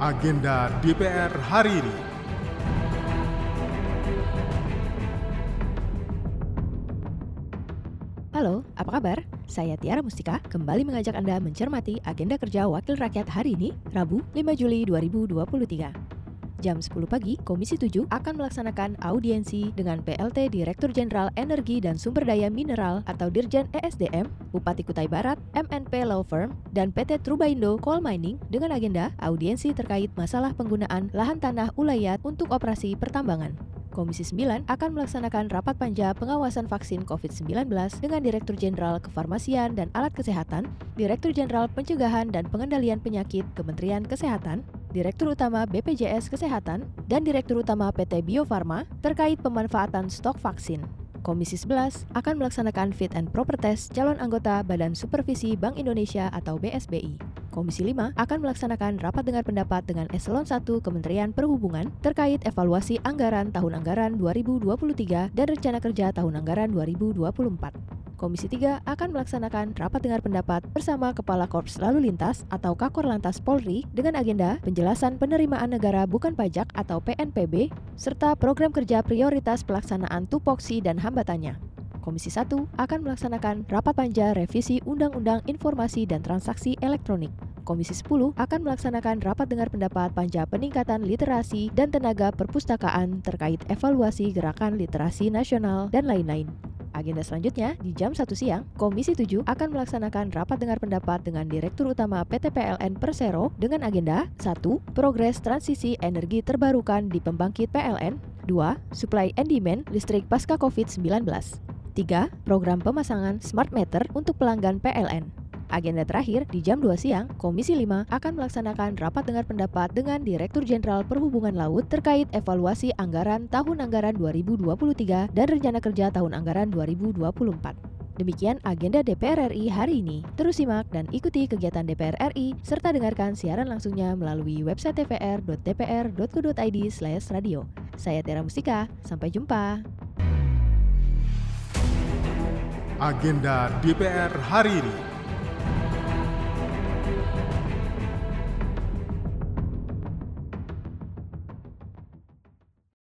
agenda DPR hari ini. Halo, apa kabar? Saya Tiara Mustika, kembali mengajak Anda mencermati agenda kerja Wakil Rakyat hari ini, Rabu 5 Juli 2023. Jam 10 pagi, Komisi 7 akan melaksanakan audiensi dengan PLT Direktur Jenderal Energi dan Sumber Daya Mineral atau Dirjen ESDM, Bupati Kutai Barat, MNP Law Firm, dan PT Trubaindo Coal Mining dengan agenda audiensi terkait masalah penggunaan lahan tanah ulayat untuk operasi pertambangan. Komisi 9 akan melaksanakan rapat panja pengawasan vaksin COVID-19 dengan Direktur Jenderal Kefarmasian dan Alat Kesehatan, Direktur Jenderal Pencegahan dan Pengendalian Penyakit Kementerian Kesehatan, Direktur Utama BPJS Kesehatan, dan Direktur Utama PT Bio Farma terkait pemanfaatan stok vaksin. Komisi 11 akan melaksanakan fit and proper test calon anggota Badan Supervisi Bank Indonesia atau BSBI. Komisi 5 akan melaksanakan rapat dengar pendapat dengan Eselon 1 Kementerian Perhubungan terkait evaluasi anggaran tahun anggaran 2023 dan rencana kerja tahun anggaran 2024. Komisi 3 akan melaksanakan rapat dengar pendapat bersama Kepala Korps Lalu Lintas atau Kakor Lantas Polri dengan agenda penjelasan penerimaan negara bukan pajak atau PNPB serta program kerja prioritas pelaksanaan tupoksi dan hambatannya. Komisi 1 akan melaksanakan rapat panja revisi Undang-Undang Informasi dan Transaksi Elektronik. Komisi 10 akan melaksanakan rapat dengar pendapat panja peningkatan literasi dan tenaga perpustakaan terkait evaluasi gerakan literasi nasional dan lain-lain. Agenda selanjutnya, di jam 1 siang, Komisi 7 akan melaksanakan rapat dengar pendapat dengan Direktur Utama PT PLN Persero dengan agenda 1. Progres transisi energi terbarukan di pembangkit PLN 2. Supply and demand listrik pasca COVID-19 3. Program pemasangan smart meter untuk pelanggan PLN Agenda terakhir, di jam 2 siang, Komisi 5 akan melaksanakan rapat dengar pendapat dengan Direktur Jenderal Perhubungan Laut terkait evaluasi anggaran tahun anggaran 2023 dan rencana kerja tahun anggaran 2024. Demikian agenda DPR RI hari ini. Terus simak dan ikuti kegiatan DPR RI serta dengarkan siaran langsungnya melalui website tvr.dpr.go.id radio. Saya Tera Mustika, sampai jumpa. Agenda DPR hari ini.